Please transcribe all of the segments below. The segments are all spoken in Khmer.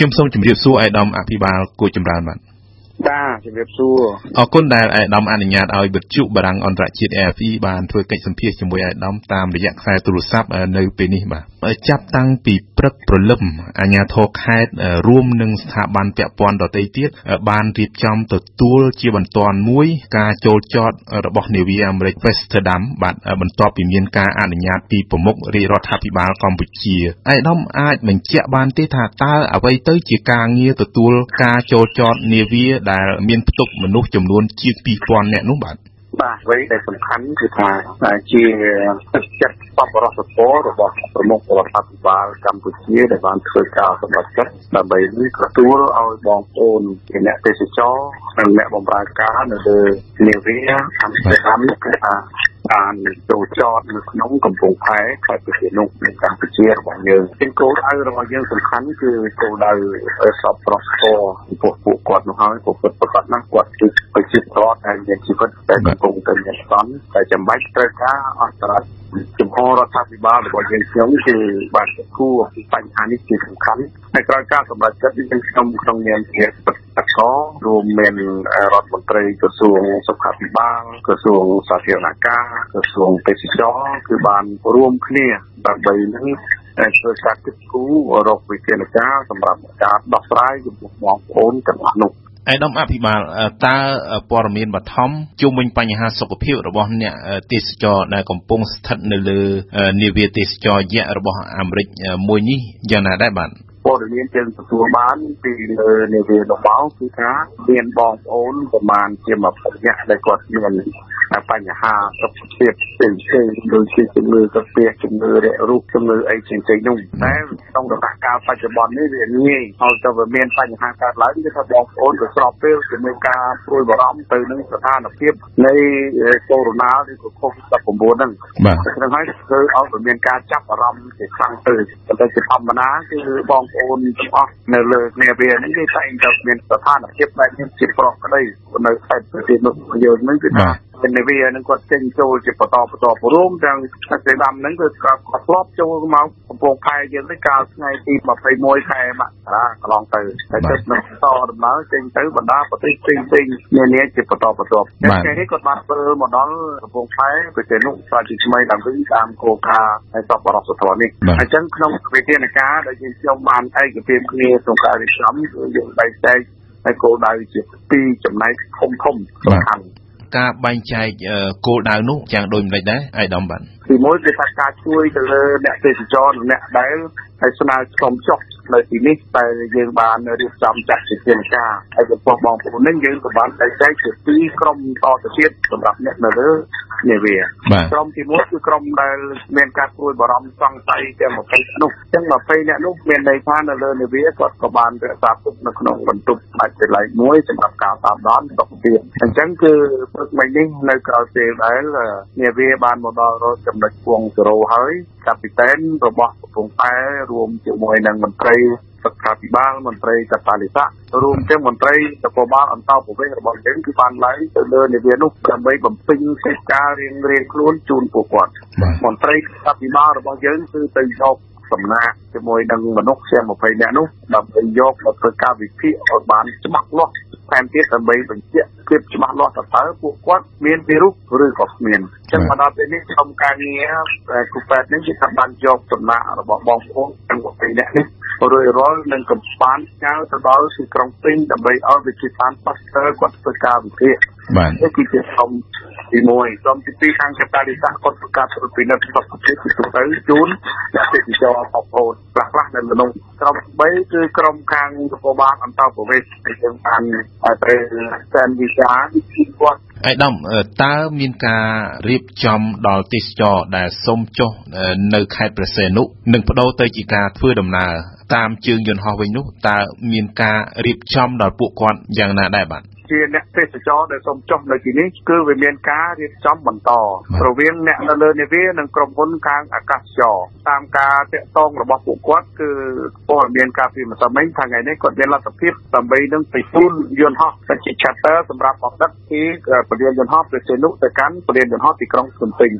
ខ្ញុំសូមជម្រាបសួរអាយដាមអភិបាលគួចចម្រើនបាទ បាទជំរាបសួរអរគុណដែលអាយដាមអនុញ្ញាតឲ្យវិទ្យុបារាំងអន្តរជាតិ AFE បានធ្វើកិច្ចសម្ភាសជាមួយអាយដាមតាមរយៈខ្សែទូរស័ព្ទនៅពេលនេះបាទចាប់តាំងពីព្រឹកព្រលឹមអាជ្ញាធរខេត្តរួមនឹងស្ថាប័នពាក់ព័ន្ធដទៃទៀតបានរៀបចំទទួលជាបន្ទាន់មួយការចូលចតរបស់នាវាអាមេរិក Westerdam បាទបន្ទាប់ពីមានការអនុញ្ញាតពីប្រមុខរាជរដ្ឋាភិបាលកម្ពុជាអាយដាមអាចបញ្ជាក់បានទេថាតើអ្វីទៅជាការងារទទួលការចូលចតនាវាដែលមានផ្ទុកមនុស្សចំនួនជាង2000នាក់នោះបាទបាទអ្វីដែលសំខាន់គឺថាជាទឹកចិត្តបបរសពរបស់ប្រមុខរដ្ឋាភិបាលកម្ពុជាដែលបានធ្វើការសម្រេចចិត្តដើម្បីទទួលឲ្យបងប្អូនជាអ្នកទេសចរនិងអ្នកបម្រើការនៅលើនាវាអាំស្ទែដាមគឺថា បានចូលចតនៅក្នុងកំពង់ផែខេត្តព្រះសីហនុនៃកម្ពុជារបស់យើងជាគោលដៅរបស់យើងសំខាន់គឺគោលដៅសពប្រស្ពរពួកពួកគាត់នោះហើយពួកគាត់ប្រកាសណាស់គាត់គឺប្រជាពលរដ្ឋដែលមានជីវិតតែកំពុងតែមានស្តង់តែចាំបាច់ត្រូវការអន្តរជាតិចំហរដ្ឋាភិបាលរបស់យើងខ្ញុំគឺបានគួរពីបញ្ហានេះជាសំខាន់ហើយក្រោយការសម្រេចចិត្តយើងខ្ញុំក្នុងនាមជាប ដករួមមានរដ្ឋមន្ត្រីក្រសួងសុខាភិបាលក្រសួងសាធារណការក្រសួងទេសចរគឺបានរួមគ្នាដើម្បីនឹងតែធ្វើការគិតគូររកវិធានការសម្រាប់ការដោះស្រាយចំពោះបងប្អូនទាំងអស់នោះឯកឧត្តមអភិបាលតើព័ត៌មានបឋមជុំវិញបញ្ហាសុខភាពរបស់អ្នកទេសចរដែលកំពុងស្ថិតនៅលើនាវាទេសចរយក្សរបស់អាមេរិកមួយនេះយ៉ាងណាដែរបាទ ព័ត៌មានជាទទួលបានពីលើនាវារបស់គឺថាមានបងប្អូនប្រមាណជា20នាក់ដែលគាត់មានបញ្ហាសុខភាពផ្សេងផ្សេងដូចជាជំងឺកាពះជំងឺរាករូសជំងឺអីផ្សេងផ្សេងនោះតែក្នុងរដូវកាលបច្ចុប្បន្ននេះវាងាយហើយទៅវាមានបញ្ហាកើតឡើងគឺថាបងប្អូនក៏ស្របពេលជាមួយការព្រួយបារម្ភទៅនឹងស្ថានភាពនៃកូវីដ -19 ឬក៏ COVID-19 ហ្នឹងបាទហ្នឹងហើយធ្វើឲ្យវាមានការចាប់អារម្មណ៍ជាខ្លាំងទៅប៉ុន្តែជាធម្មតាគឺបងប្អូនទាំងអស់នៅលើគ្នាវាហ្នឹងគេតែងតែមានស្ថានភាពបែបនេះជាប្រុសក្តីនៅខេត្តប្រទេសនោះយើងហ្នឹងគឺថា នាវានឹងគាត់ចេញចូលជាបន្តបន្តព្រមទាំងសេដាំហ្នឹងគឺគាត់គាត់ធ្លាប់ចូលមកកំពង់ផែយើងនេះកាលថ្ងៃទី21ខែមករាកន្លងទៅហើយទឹកនឹងតដំណើរចេញទៅបណ្ដាប្រទេសផ្សេងផ្សេងនានាជាបន្តបន្តថ្ងៃនេះគាត់បានធ្វើមកដល់កំពង់ផែប្រទេសនោះស្រាប់ជាថ្មីឡើងវិញតាមគោលការណ៍ហើយសពបរិសុទ្ធធម៌នេះអញ្ចឹងក្នុងវិធានការដែលយើងខ្ញុំបានឯកភាពគ្នាក្នុងការរៀបចំគឺយើងបែងចែកហើយគោលដៅជាពីរចំណែកធំធំសំខាន់ ការបែងចែកគោលដៅនោះយ៉ាងដូចម្តេចដែរអាយដាមបាទទីមួយគឺថាការជួយទៅលើអ្នកទេសចរអ្នកដែលហើយស្នើសុំចុះនៅទីនេះតែយើងបានរៀបចំចាត់ជាជាការហើយចំពោះបងប្អូននេះយើងក៏បានបែងចែកជាពីរក្រុមតទៅទៀតសម្រាប់អ្នកនៅលើ នាវាក្រុមទី1គឺក្រុមដែលមានការព្រួយបារម្ភសង្ស័យទាំង20នោះចឹង20អ្នកនោះមានន័យថានៅលើនាវាគាត់ក៏បានរក្សាទុកនៅក្នុងបន្ទប់ដាច់ដោយឡែកមួយសម្រាប់ការតាមដានសុខភាពអញ្ចឹងគឺព្រឹកមិញនេះនៅក្រៅពេលដែលនាវាបានមកដល់រកចំណុចពង0ហើយកាពីតែនរបស់កំពង់ផែរួមជាមួយនឹងមន្ត្រី សុខាភិបាលមន្ត្រីកតាលិស័ករួមទាំងមន្ត្រីនគរបាលអន្តរប្រវេសរបស់យើងគឺបានឡើងទៅលើនាវានោះដើម្បីបំពេញកិច្ចការរៀងរៀងខ្លួនជូនពួកគាត់មន្ត្រីកតាភិបាលរបស់យើងគឺទៅយកសំណាក់ជាមួយនឹងមនុស្សជាង20នាក់នោះដើម្បីយកមកធ្វើការវិភាគឲ្យបានច្បាស់លាស់ថែមទៀតដើម្បីបញ្ជាក់ភាពច្បាស់លាស់ទៅតើពួកគាត់មានវីរុសឬក៏គ្មានអញ្ចឹងមកដល់ពេលនេះក្រុមការងារគូពេទ្យនេះគឺថាបានយកសំណាក់របស់បងប្អូនទាំង20នាក់នេះ រួចរាល់នឹងកំបានចៅទៅដល់ទីក្រុងពេញដើម្បីឲ្យវិទ្យាសាស្ត្រប៉ាស្ទ័រគាត់ធ្វើការវិភាគបាទនេះគឺជាក្រុមទី1ក្រុមទី2ខាងកតាលិស័កគាត់ប្រកាសត្រួតពិនិត្យសុខភាពទីទៅជូនអ្នកទេសចរបងប្អូនខ្លះខ្លះនៅក្នុងក្រុម3គឺក្រុមខាងនគរបាលអន្តរប្រវេសដែលយើងបានត្រូវសែនវិសាពីគាត់អៃដាមតើមានការរៀបចំដល់ទេសចរដែលសុំចុះនៅខេត្តព្រះសីហនុនិងបដូរទៅជាការធ្វើដំណើរ តាមជើងយន្តហោះវិញនោះតើមានការរៀបចំដល់ពួកគាត់យ៉ាងណាដែរបាទជាអ្នកទេសចរដែលសូមចុះនៅទីនេះគឺវាមានការរៀបចំបន្តរវាងអ្នកនៅលើនាវានិងក្រុមហ៊ុនខាងអាកាសចរតាមការតាក់ទងរបស់ពួកគាត់គឺព័ត៌មានការពីម្សិលមិញថាថ្ងៃនេះគាត់មានលទ្ធភាពដើម្បីនឹងទៅពូនយន្តហោះទៅជា charter សម្រាប់បំដឹកពីពលានយន្តហោះព្រះសីហនុទៅកាន់ពលានយន្តហោះទីក្រុងភ្នំពេញ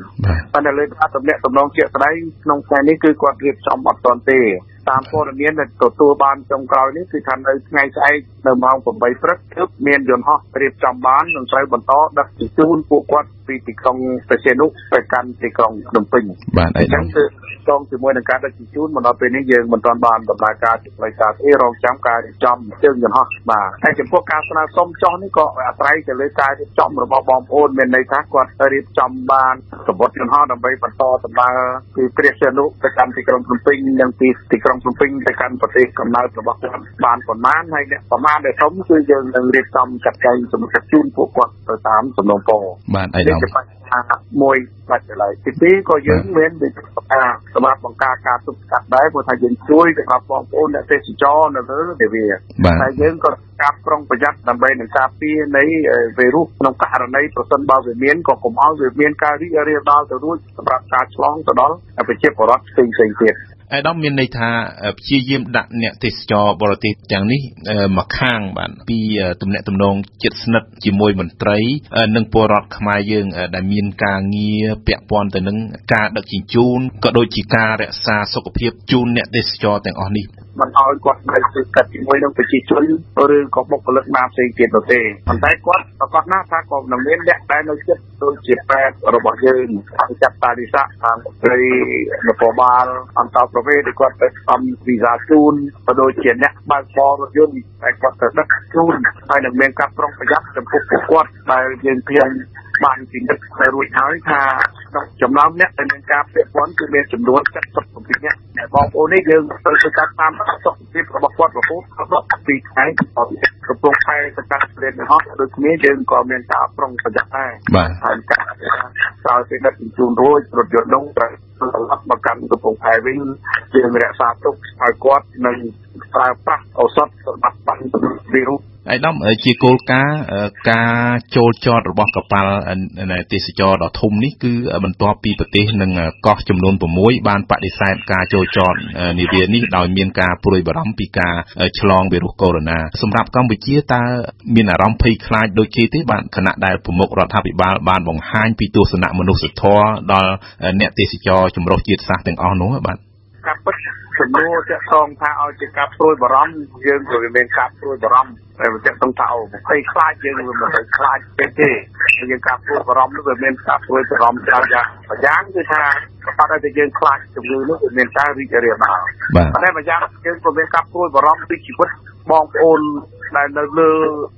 ប៉ុន្តែលើការតំណាក់តំណងជាក់ស្ដែងក្នុងថ្ងៃនេះគឺគាត់រៀបចំអត់ទាន់ទេ តាមព័ត៌មានដែលទទួលបានចុងក្រោយនេះគឺថានៅថ្ងៃស្អែកនៅម៉ោង8ព្រឹកទើបមានយន្តហោះរៀបចំបាននឹងត្រូវបន្តដឹកជញ្ជូនពួកគាត់ពីទីក្រុងបេសេនុទៅកាន់ទីក្រុងភ្នំពេញបាទអីចឹងគឺតងជាមួយនឹងការដឹកជញ្ជូនមកដល់ពេលនេះយើងមិនទាន់បានដំណើរការផ្លូវការទេរងចាំការរៀបចំជើងយន្តហោះបាទហើយចំពោះការស្នើសុំចុះនេះក៏អាស្រ័យទៅលើការរៀបចំរបស់បងប្អូនមានន័យថាគាត់រៀបចំបានសម្បត្តិយន្តហោះដើម្បីបន្តដំណើរពីព្រះសីហនុទៅកាន់ទីក្រុងភ្នំពេញនិងពីទីក្រុងភ្នំពេញទៅកាន់ប្រទេសកំណើតរបស់គាត់បានប៉ុន្មានហើយអ្នកប្រមាណដែលធំគឺយើងនឹងរៀបចំចាត់ចែងសម្រាប់ជូនពួកគាត់ទៅតាមសំណងពរបាទអីដល់ មួយបាច់ឡើយទីពីរក៏យើងមានវិធីការសម្រាប់បង្ការការទប់ស្កាត់ដែរព្រោះថាយើងជួយសម្រាប់បងប្អូនអ្នកទេសចរនៅលើនាវាតែយើងក៏ការប្រុងប្រយ័ត្នដើម្បីនឹងការពារនៃវីរុសក្នុងករណីប្រសិនបើវាមានក៏កុំឲ្យវាមានការរីករាលដាលទៅរួចសម្រាប់ការឆ្លងទៅដល់ប្រជាពលរដ្ឋផ្សេងៗទៀតអៃដាមមានន័យថាព្យាយាមដាក់អ្នកទេសចរបរទេសទាំងនេះមកខាងបាទពីទំនាក់ទំនងជិតស្និទ្ធជាមួយមន្ត្រី និងពលរដ្ឋខ្មែរយើងដែលមានការងារពាក់ព័ន្ធទៅនឹងការដឹកជញ្ជូនក៏ដូចជាការរក្សាសុខភាពជូនអ្នកទេសចរទាំងអស់នេះមិនឲ្យគាត់នៅគឺកាត់ជាមួយនឹងប្រជាជនឬក៏បុគ្គលិកណាផ្សេងទៀតនោះទេប៉ុន្តែគាត់ប្រកាសណាថាក៏នឹងមានអ្នកដែលនៅចិត្តដូចជាពេទ្យរបស់យើងខាងចាប់តារិស័កខាងមន្ត្រីនគរបាលអន្តរប្រវេសន៍គាត់ទៅសំវីសាជូនក៏ដូចជាអ្នកបើកបររថយន្តតែគាត់ទៅដឹកជូនហើយនឹងមានការប្រុងប្រយ័ត្នចំពោះពួកគាត់ដែលយើងឃើញបានពិនិត្យទៅរួចហើយថាក្នុង ចំណោមអ្នកដែលមានការពាក់ព័ន្ធគឺមានចំនួន77នាក់តែបងប្អូននេះយើងត្រូវធ្វើការតាមសុខភាពរបស់គាត់រហូតដល់12ថ្ងៃកំពុងតែទៅតាមព្រៀនហោះដូចគ្នាយើងក៏មានការប្រុងប្រយ័ត្នដែរបាទហើយការក្រោយពីដឹកជញ្ជូនរួចរថយន្តនោះត្រូវត្រឡប់មកកាន់កំពង់ផែវិញយើងរក្សាទុកឲ្យគាត់នឹងប្រើប្រាស់ឱសថសម្រាប់បាញ់វីរុស ឯកឧត្តមជាគោលការណ៍ការចូលចតរបស់កប៉ាល់ទេសចរដ៏ធំនេះគឺបន្ទាប់ពីប្រទេសនិងកោះចំនួន6បានបដិសេធការចូលចតនាវានេះដោយមានការព្រួយបារម្ភពីការឆ្លងវីរុសកូវីដ -19 សម្រាប់កម្ពុជាតើមានអារម្មណ៍ភ័យខ្លាចដូចគេទេបាទគណៈដែលប្រមុខរដ្ឋាភិបាលបានបង្ហាញពីទស្សនៈមនុស្សធម៌ដល់អ្នកទេសចរចម្រុះជាតិសាសន៍ទាំងអស់នោះបាទការពិត ចំនួនតាក់ទងថាឲ្យជាការព្រួយបារម្ភយើងក៏មានការព្រួយបារម្ភតែវាតាក់ទងថាអូភ័យខ្លាចយើងមិនទៅខ្លាចទេទេយើងការព្រួយបារម្ភនោះវាមានការព្រួយបារម្ភច្រើនយ៉ាងម្យ៉ាងគឺថាបាត់ឲ្យយើងខ្លាចជំងឺនោះវាមានការរីករាលដាលប៉ុន្តែម្យ៉ាងយើងក៏មានការព្រួយបារម្ភពីជីវិតបងប្អូនដែលនៅលើ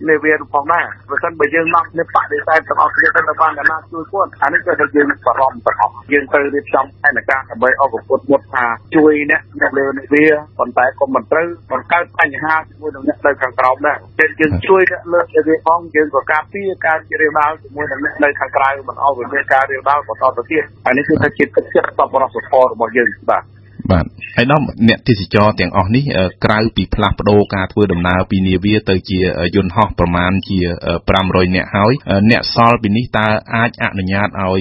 នាវាផងដែរបើមិនបើយើងមកនេះបដិសេធទាំងអស់គ្នាទៅបានណាជួយគាត់អានេះគឺយើងបារម្ភទាំងអស់យើងទៅរៀបចំផែនការដើម្បីអបពុតមុតថាជួយអ្នកនៅលើនាវាប៉ុន្តែក៏មិនត្រូវបង្កើតបញ្ហាជាមួយនឹងអ្នកនៅខាងក្រោមដែរពេលយើងជួយអ្នកលើនាវាផងយើងក៏ការពារការរាលដាលជាមួយនឹងអ្នកនៅខាងក្រៅមិនឲ្យវាមានការរាលដាលបន្តទៅទៀតហើយនេះគឺថាជាទឹកចិត្តសប្បុរសធម៌របស់យើងបាទបាទហើយដល់អ្នកទេសចរទាំងអស់នេះក្រៅពីផ្លាស់ប្ដូរការធ្វើដំណើរពីនាវាទៅជាយន្តហោះប្រមាណជា500នាក់ហើយអ្នកសល់ពីនេះតើអាចអនុញ្ញាតឲ្យ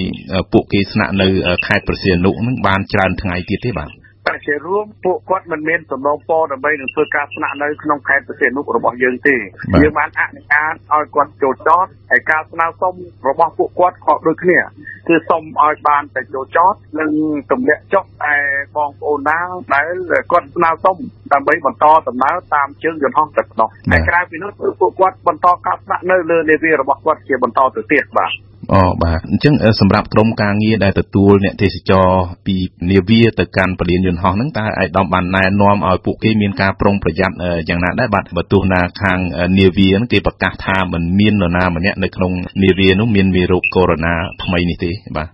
ពួកគេស្នាក់នៅខេត្តព្រះសីហនុនឹងបានច្រើនថ្ងៃទៀតទេបាទតែ ជារួមពួកគាត់មិនមានសំណងពរដើម្បីនឹងធ្វើការស្នាក់នៅក្នុងខេត្តប្រសិទ្ធនុរបស់យើងទេយើងបានអនុញ្ញាតឲ្យគាត់ចូលចតហើយការស្នើសុំរបស់ពួកគាត់ក៏ដូចគ្នាគឺសុំឲ្យបានតែចូលចតនិងទម្លាក់ចុះតែបងប្អូនណាដែលគាត់ស្នើសុំដើម្បីបន្តដំណើរតាមជើងយន្តហោះទឹកនោះតែក្រៅពីនោះពួកគាត់បន្តការស្នាក់នៅលើនាវារបស់គាត់ជាបន្តទៅទៀតបាទ អូបាទអញ្ចឹងសម្រាប់ក្រុមការងារដែលទទួលអ្នកទេសចរពីនាវាទៅកាន់ពលានយន្តហោះហ្នឹងតើឯកឧត្តមបានណែនាំឲ្យពួកគេមានការប្រុងប្រយ័ត្នយ៉ាងណាដែរបាទបើទោះណាខាងនាវាហ្នឹងគេប្រកាសថាមិនមាននរណាម្នាក់នៅក្នុងនាវានោះមានវីរុសកូវីដ -19 ថ្មីនេះទេបាទ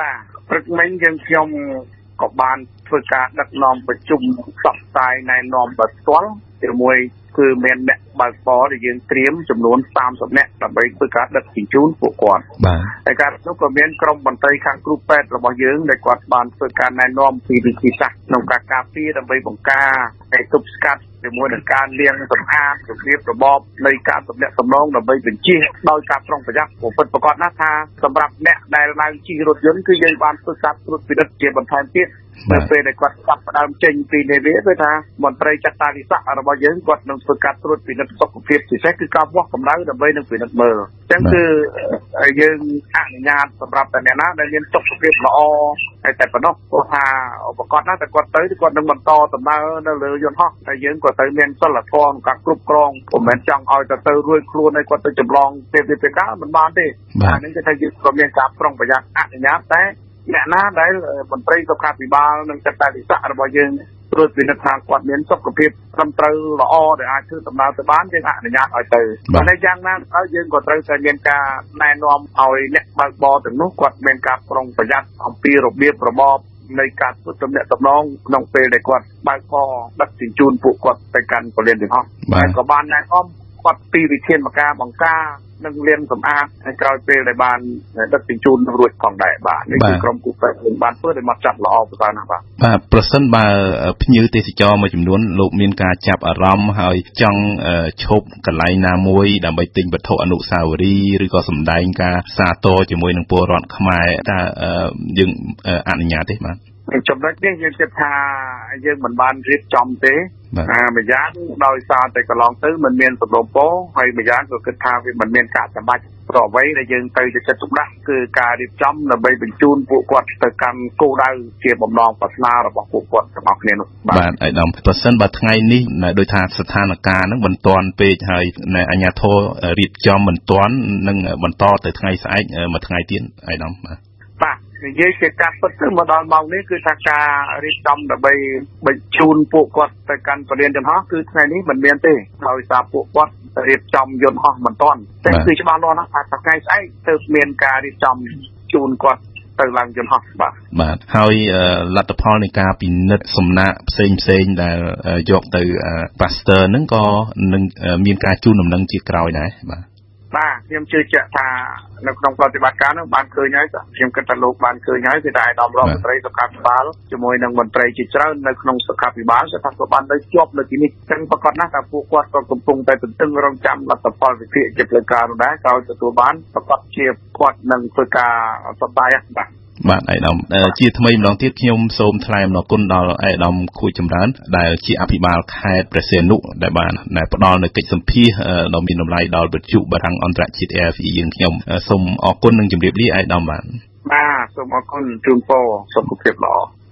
បាទព្រឹកមិញយើងខ្ញុំក៏បានធ្វើការដឹកនាំប្រជុំផ្សព្វផ្សាយណែនាំបើផ្ទាល់ជាមួយ គឺមានអ្នកបើកបរដែលយើងត្រៀមចំនួន30នាក់ដើម្បីធ្វើការដឹកជញ្ជូនពួកគាត់បាទហើយការនោះក៏មានក្រុមបន្ត្រីខាងគ្រូពេទ្យរបស់យើងដែលគាត់បានធ្វើការណែនាំពីវិធីសាស្ត្រក្នុងការការពារដើម្បីបង្ការហើយទប់ស្កាត់ជាមួយនឹងការលាងសម្អាតរបៀបរបបនៃការទំនាក់ទំនងដើម្បីបញ្ជាដោយការប្រុងប្រយ័ត្នពិតប្រាកដណាស់ថាសម្រាប់អ្នកដែលឡើងជិះរថយន្តគឺយើងបានធ្វើការត្រួតពិនិត្យជាបន្ថែមទៀត នៅពេលដែលគាត់ចាប់ផ្ដើមចេញពីនាវាគឺថាមន្ត្រីចាត់តាវិស័ករបស់យើងគាត់នឹងធ្វើការត្រួតពិនិត្យសុខភាពពិសេសគឺការវាស់កម្ដៅដើម្បីនឹងពិនិត្យមើលអញ្ចឹងគឺយើងអនុញ្ញាតសម្រាប់តែអ្នកណាដែលមានសុខភាពល្អហើយតែប៉ុណ្ណោះព្រោះថាឧបករណ៍ណាតែគាត់ទៅគាត់នឹងបន្តដំណើរនៅលើយន្តហោះតែយើងក៏ទៅមានសិលធម៌ក្នុងការគ្រប់គ្រងមិនមែនចង់ឲ្យទៅទៅរួចខ្លួនឲ្យគាត់ទៅចម្លងពេលវិភាការមិនបានទេអានេះគឺថាយើងក៏មានការប្រុងប្រយ័ត្នអនុញ្ញាតតែ អ្នកណាដែលមន្ត្រីសុខាភិបាលនិងចាត់តាវិស័ករបស់យើងត្រួតពិនិត្យថាគាត់មានសុខភាពត្រឹមត្រូវល្អដែលអាចធ្វើដំណើរទៅបានយើងអនុញ្ញាតឲ្យទៅតែយ៉ាងណាទៅយើងក៏ត្រូវតែមានការណែនាំឲ្យអ្នកបើកបរទាំងនោះគាត់មានការប្រុងប្រយ័ត្នអំពីរបៀបរបបនៃការធ្វើទំនាក់ទំនងក្នុងពេលដែលគាត់បើកបរដឹកជញ្ជូនពួកគាត់ទៅកាន់ពលានទាំងអស់ហើយក៏បានណែនាំ គាត់ពីវិធានការបង្ការនិងលាងសម្អាតហើយក្រោយពេលដែលបានដឹកជញ្ជូនរួចផងដែរបាទនេះគឺក្រុមគូពេទ្យបានធ្វើដោយមកចាប់ល្អប្រសើរណាស់បាទបាទប្រសិនបើភ្ញៀវទេសចរមួយចំនួនលោកមានការចាប់អារម្មណ៍ហើយចង់ឈប់កន្លែងណាមួយដើម្បីទិញវត្ថុអនុស្សាវរីយ៍ឬក៏សម្ដែងការសាទរជាមួយនឹងពលរដ្ឋខ្មែរតើយើងអនុញ្ញាតទេបាទ ចំណុចនេះយើងគិតថាយើងមិនបានរៀបចំទេអាម្យ៉ាងដោយសារតែកន្លងទៅมันមានសំណពោហើយម្យ៉ាងក៏គិតថាវាមិនមានការចាំបាច់ប្រអ្វីដែលយើងទៅទៅចិត្តទុកដាក់គឺការរៀបចំដើម្បីបញ្ជូនពួកគាត់ទៅកាន់គោលដៅជាបំណងប្រាថ្នារបស់ពួកគាត់ទាំងអស់គ្នានោះបាទអៃដាមប្រសិនបើថ្ងៃនេះដោយថាស្ថានភាពហ្នឹងមិនទាន់ពេកហើយអាជ្ញាធររៀបចំមិនទាន់នឹងបន្តទៅថ្ងៃស្អែកមួយថ្ងៃទៀតអៃដាមបាទ បាទនិយាយជាការពិតទៅមកដល់ម៉ោងនេះគឺថាការរៀបចំដើម្បីបញ្ជូនពួកគាត់ទៅកាន់ពលានយន្តហោះគឺថ្ងៃនេះមិនមានទេដោយសារពួកគាត់រៀបចំយន្តហោះមិនទាន់តែគឺច្បាស់លាស់ណាស់ថាថ្ងៃស្អែកទើបមានការរៀបចំជូនគាត់ទៅឡើងយន្តហោះបាទបាទហើយលទ្ធផលនៃការពិនិត្យសំណាក់ផ្សេងផ្សេងដែលយកទៅ Pasteur ហ្នឹងក៏នឹងមានការជូនដំណឹងជាក្រោយដែរបាទ បាទខ្ញុំជឿជាក់ថានៅក្នុងប្រតិបត្តិការនោះបានឃើញហើយខ្ញុំគិតថាលោកបានឃើញហើយគឺតែអាដាមរដ្ឋមន្ត្រីសុខាភិបាលជាមួយនឹងមន្ត្រីជាច្រើននៅក្នុងសុខាភិបាលគឺថាក៏បាននៅជាប់នៅទីនេះចឹងប្រកាសណាស់ថាពួកគាត់ក៏កំពុងតែទន្ទឹងរង់ចាំលទ្ធផលវិភាគជាផ្លូវការនោះដែរក៏ទទួលបានប្រកាសជាគាត់នឹងធ្វើការសប្បាយបាទ បាទអេដាមជាថ្មីម្ដងទៀតខ្ញុំសូមថ្លែងអំណរគុណដល់អេដាមខួចចម្រើន ដែលជាអភិបាលខេត្តព្រះសីហនុដែលបានដែលផ្ដល់នូវកិច្ចសម្ភាសដ៏មានតម្លៃដល់វិទ្យុបារាំងអន្តរជាតិ AFE យើងខ្ញុំសូមអរគុណនិងជម្រាបលាអេដាមបាទបាទសូមអរគុណជូនពរសុខភាពល្អ